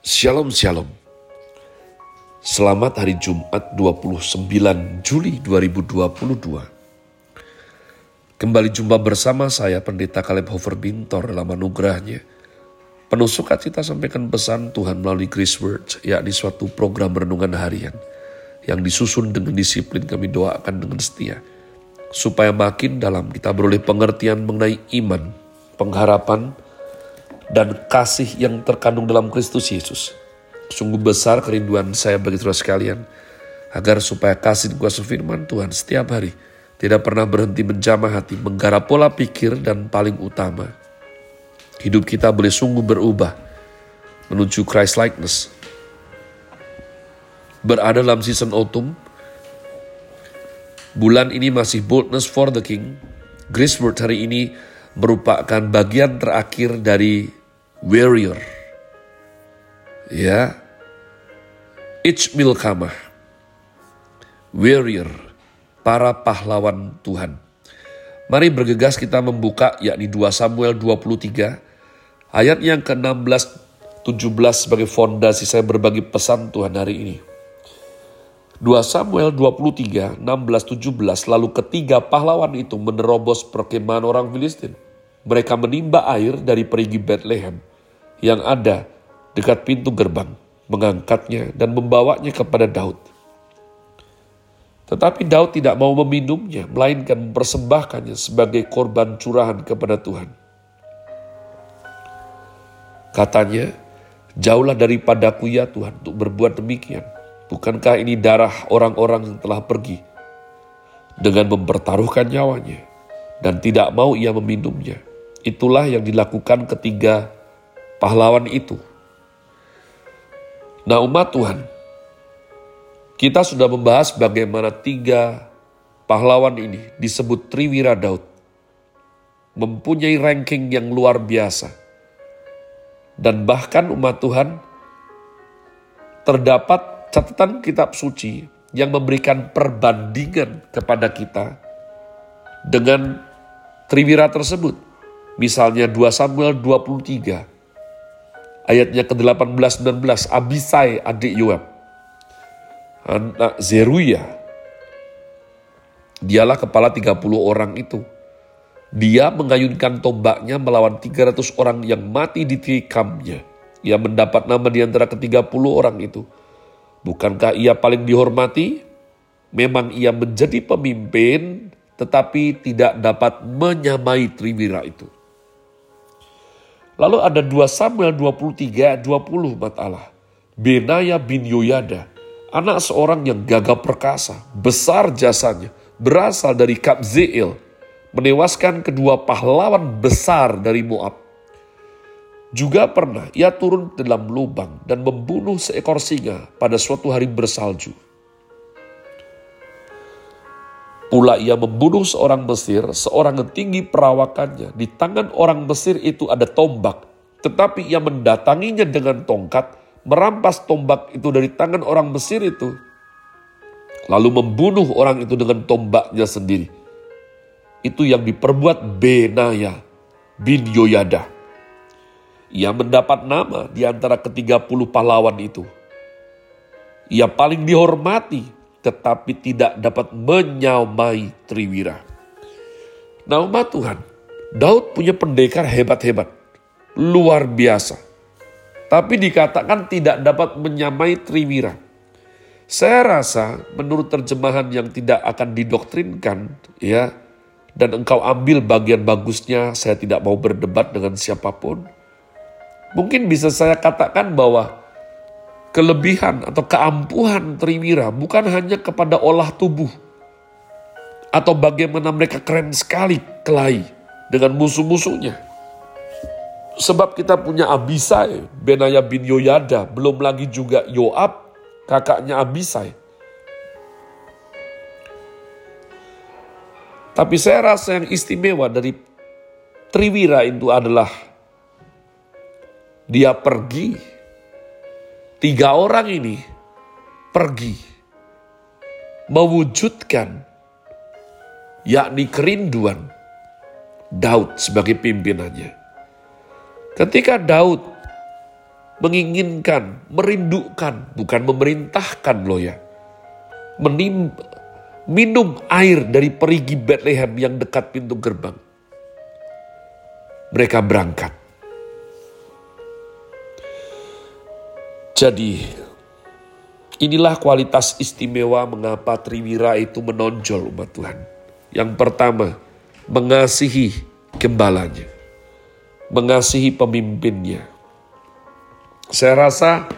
Shalom Shalom. Selamat hari Jumat 29 Juli 2022. Kembali jumpa bersama saya Pendeta Kaleb Hofer Bintor dalam anugerahnya. Penuh sukacita sampaikan pesan Tuhan melalui Grace Words, yakni suatu program renungan harian yang disusun dengan disiplin kami doakan dengan setia. Supaya makin dalam kita beroleh pengertian mengenai iman, pengharapan, dan kasih yang terkandung dalam Kristus Yesus. Sungguh besar kerinduan saya bagi saudara sekalian, agar supaya kasih kuasa firman Tuhan setiap hari tidak pernah berhenti menjamah hati, menggarap pola pikir dan paling utama, hidup kita boleh sungguh berubah menuju Christ likeness. Berada dalam season autumn, bulan ini masih boldness for the king. Grace Word hari ini merupakan bagian terakhir dari warrior. Ya. Each milkamah. Warrior. Para pahlawan Tuhan. Mari bergegas kita membuka yakni 2 Samuel 23 ayat yang ke-16 17 sebagai fondasi saya berbagi pesan Tuhan hari ini. 2 Samuel 23, 16, 17, lalu ketiga pahlawan itu menerobos perkemahan orang Filistin. Mereka menimba air dari perigi Bethlehem yang ada dekat pintu gerbang, mengangkatnya dan membawanya kepada Daud. Tetapi Daud tidak mau meminumnya, melainkan mempersembahkannya sebagai korban curahan kepada Tuhan. Katanya, jauhlah daripadaku ya Tuhan untuk berbuat demikian. Bukankah ini darah orang-orang yang telah pergi dengan mempertaruhkan nyawanya dan tidak mau ia meminumnya. Itulah yang dilakukan ketiga pahlawan itu. Nah umat Tuhan, kita sudah membahas bagaimana tiga pahlawan ini disebut Triwira Daud. Mempunyai ranking yang luar biasa. Dan bahkan umat Tuhan, terdapat catatan kitab suci yang memberikan perbandingan kepada kita dengan Triwira tersebut. Misalnya 2 Samuel 23 ayatnya ke-18-19, Abisai adik Yoab, anak Zeruya, dialah kepala 30 orang itu. Dia mengayunkan tombaknya melawan 300 orang yang mati di tikamnya. Ia mendapat nama di antara ke-30 orang itu. Bukankah ia paling dihormati? Memang ia menjadi pemimpin, tetapi tidak dapat menyamai Triwira itu. Lalu ada 2 Samuel 23 20 mat Allah. Benaya bin Yoyada, anak seorang yang gagah perkasa, besar jasanya, berasal dari Kabzeel, menewaskan kedua pahlawan besar dari Moab. Juga pernah ia turun dalam lubang dan membunuh seekor singa pada suatu hari bersalju. Pula ia membunuh seorang Mesir, seorang yang tinggi perawakannya. Di tangan orang Mesir itu ada tombak, tetapi ia mendatanginya dengan tongkat, merampas tombak itu dari tangan orang Mesir itu, lalu membunuh orang itu dengan tombaknya sendiri. Itu yang diperbuat Benaya bin Yoyada. Ia mendapat nama di antara ketiga puluh pahlawan itu. Ia paling dihormati tetapi tidak dapat menyamai Triwira. Nah umat Tuhan, Daud punya pendekar hebat-hebat, luar biasa. Tapi dikatakan tidak dapat menyamai Triwira. Saya rasa menurut terjemahan yang tidak akan didoktrinkan, ya, dan engkau ambil bagian bagusnya, saya tidak mau berdebat dengan siapa pun. Mungkin bisa saya katakan bahwa kelebihan atau keampuhan Triwira bukan hanya kepada olah tubuh atau bagaimana mereka keren sekali kelahi dengan musuh-musuhnya. Sebab kita punya Abisai, Benaya bin Yoyada, belum lagi juga Yoab, kakaknya Abisai. Tapi saya rasa yang istimewa dari Triwira itu adalah dia pergi Tiga orang ini pergi mewujudkan yakni kerinduan Daud sebagai pimpinannya. Ketika Daud menginginkan, merindukan, bukan memerintahkan loh ya. Menim, minum air dari perigi Bethlehem yang dekat pintu gerbang. Mereka berangkat. Jadi, inilah kualitas istimewa mengapa Triwira itu menonjol umat Tuhan. Yang pertama, mengasihi gembalanya. Mengasihi pemimpinnya saya rasa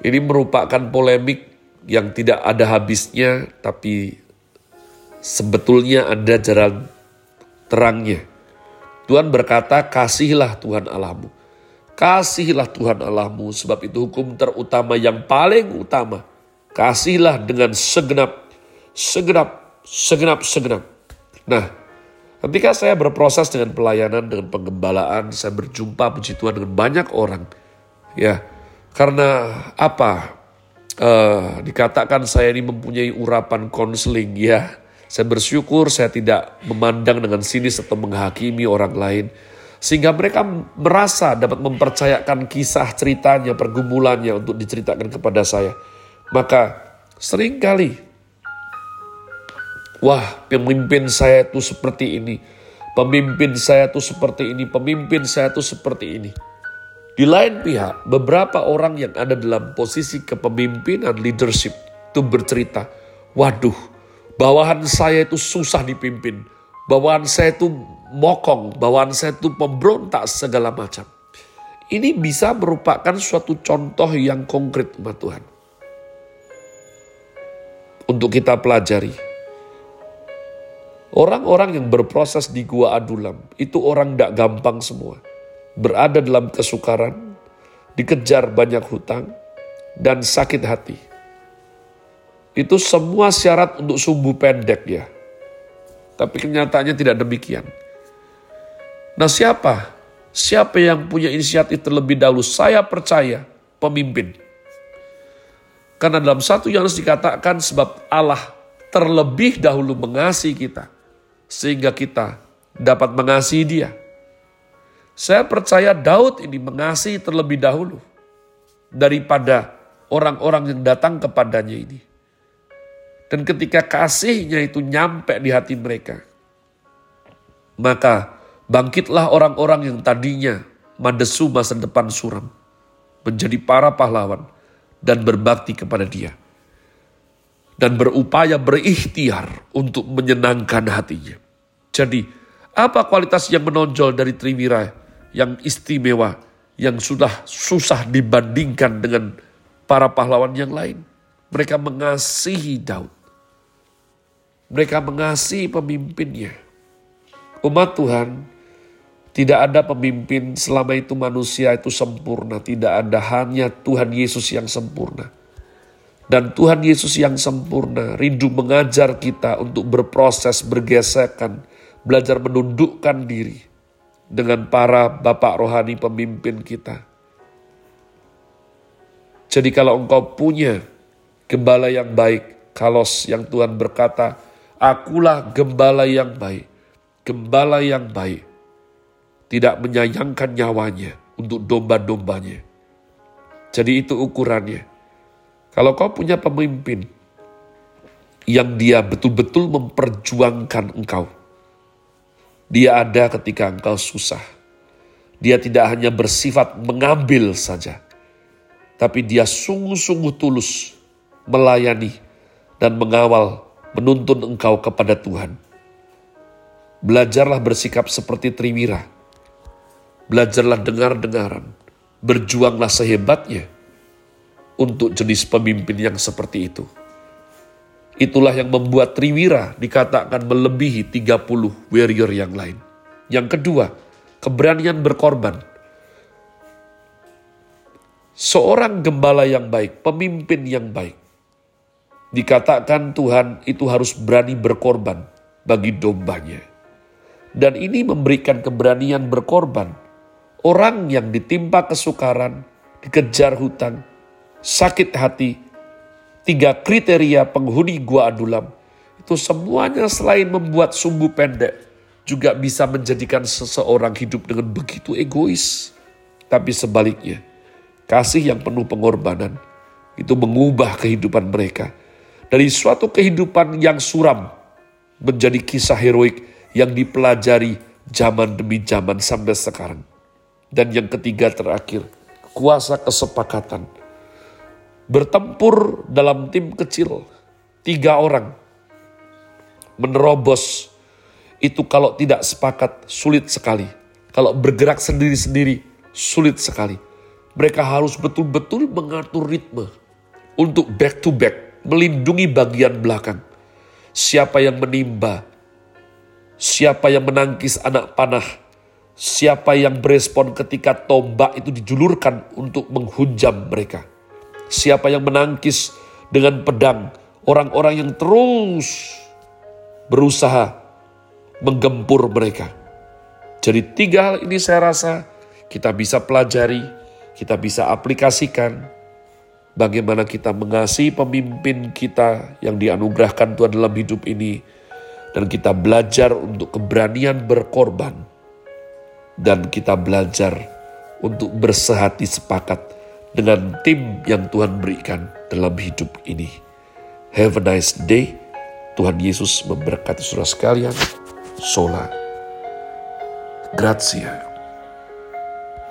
ini merupakan polemik yang tidak ada habisnya, tapi sebetulnya ada jalan terangnya. Tuhan berkata, kasihilah Tuhan Allahmu. Kasihilah Tuhan Allahmu, sebab itu hukum terutama yang paling utama. Kasihilah dengan segenap, segenap, segenap, segenap. Nah, ketika saya berproses dengan pelayanan, dengan penggembalaan, saya berjumpa puji Tuhan dengan banyak orang – Ya, karena apa? Uh, dikatakan saya ini mempunyai urapan konseling ya. Saya bersyukur saya tidak memandang dengan sinis atau menghakimi orang lain. Sehingga mereka merasa dapat mempercayakan kisah ceritanya, pergumulannya untuk diceritakan kepada saya. Maka sering kali, wah pemimpin saya itu seperti ini. Pemimpin saya itu seperti ini, pemimpin saya itu seperti ini. Di lain pihak, beberapa orang yang ada dalam posisi kepemimpinan leadership itu bercerita, waduh, bawahan saya itu susah dipimpin, bawahan saya itu mokong, bawahan saya itu pemberontak segala macam. Ini bisa merupakan suatu contoh yang konkret umat Tuhan. Untuk kita pelajari. Orang-orang yang berproses di Gua Adulam, itu orang tidak gampang semua berada dalam kesukaran, dikejar banyak hutang, dan sakit hati. Itu semua syarat untuk sumbu pendek ya. Tapi kenyataannya tidak demikian. Nah siapa? Siapa yang punya inisiatif terlebih dahulu? Saya percaya pemimpin. Karena dalam satu yang harus dikatakan sebab Allah terlebih dahulu mengasihi kita. Sehingga kita dapat mengasihi dia. Saya percaya Daud ini mengasihi terlebih dahulu daripada orang-orang yang datang kepadanya ini. Dan ketika kasihnya itu nyampe di hati mereka, maka bangkitlah orang-orang yang tadinya madesu masa depan suram, menjadi para pahlawan dan berbakti kepada dia. Dan berupaya berikhtiar untuk menyenangkan hatinya. Jadi, apa kualitas yang menonjol dari Triwira yang istimewa, yang sudah susah dibandingkan dengan para pahlawan yang lain. Mereka mengasihi Daud. Mereka mengasihi pemimpinnya. Umat Tuhan, tidak ada pemimpin selama itu manusia itu sempurna. Tidak ada hanya Tuhan Yesus yang sempurna. Dan Tuhan Yesus yang sempurna rindu mengajar kita untuk berproses, bergesekan, belajar menundukkan diri dengan para bapak rohani pemimpin kita. Jadi kalau engkau punya gembala yang baik, kalos yang Tuhan berkata, akulah gembala yang baik, gembala yang baik, tidak menyayangkan nyawanya untuk domba-dombanya. Jadi itu ukurannya. Kalau kau punya pemimpin yang dia betul-betul memperjuangkan engkau, dia ada ketika engkau susah. Dia tidak hanya bersifat mengambil saja, tapi dia sungguh-sungguh tulus melayani dan mengawal, menuntun engkau kepada Tuhan. Belajarlah bersikap seperti Triwira. Belajarlah dengar-dengaran. Berjuanglah sehebatnya untuk jenis pemimpin yang seperti itu. Itulah yang membuat Triwira dikatakan melebihi 30 warrior yang lain. Yang kedua, keberanian berkorban. Seorang gembala yang baik, pemimpin yang baik. Dikatakan Tuhan itu harus berani berkorban bagi dombanya. Dan ini memberikan keberanian berkorban. Orang yang ditimpa kesukaran, dikejar hutang, sakit hati, tiga kriteria penghuni gua adulam itu semuanya selain membuat sumbu pendek juga bisa menjadikan seseorang hidup dengan begitu egois. Tapi sebaliknya, kasih yang penuh pengorbanan. Itu mengubah kehidupan mereka. Dari suatu kehidupan yang suram menjadi kisah heroik yang dipelajari zaman demi zaman sampai sekarang. Dan yang ketiga terakhir, kuasa kesepakatan. Bertempur dalam tim kecil, tiga orang. Menerobos, itu kalau tidak sepakat sulit sekali. Kalau bergerak sendiri-sendiri, sulit sekali. Mereka harus betul-betul mengatur ritme untuk back to back, melindungi bagian belakang. Siapa yang menimba, siapa yang menangkis anak panah, siapa yang berespon ketika tombak itu dijulurkan untuk menghujam mereka. Siapa yang menangkis dengan pedang, orang-orang yang terus berusaha menggempur mereka. Jadi tiga hal ini saya rasa kita bisa pelajari, kita bisa aplikasikan bagaimana kita mengasihi pemimpin kita yang dianugerahkan Tuhan dalam hidup ini, dan kita belajar untuk keberanian berkorban, dan kita belajar untuk bersehati sepakat dengan tim yang Tuhan berikan dalam hidup ini. Have a nice day. Tuhan Yesus memberkati saudara sekalian. Sola. Grazie.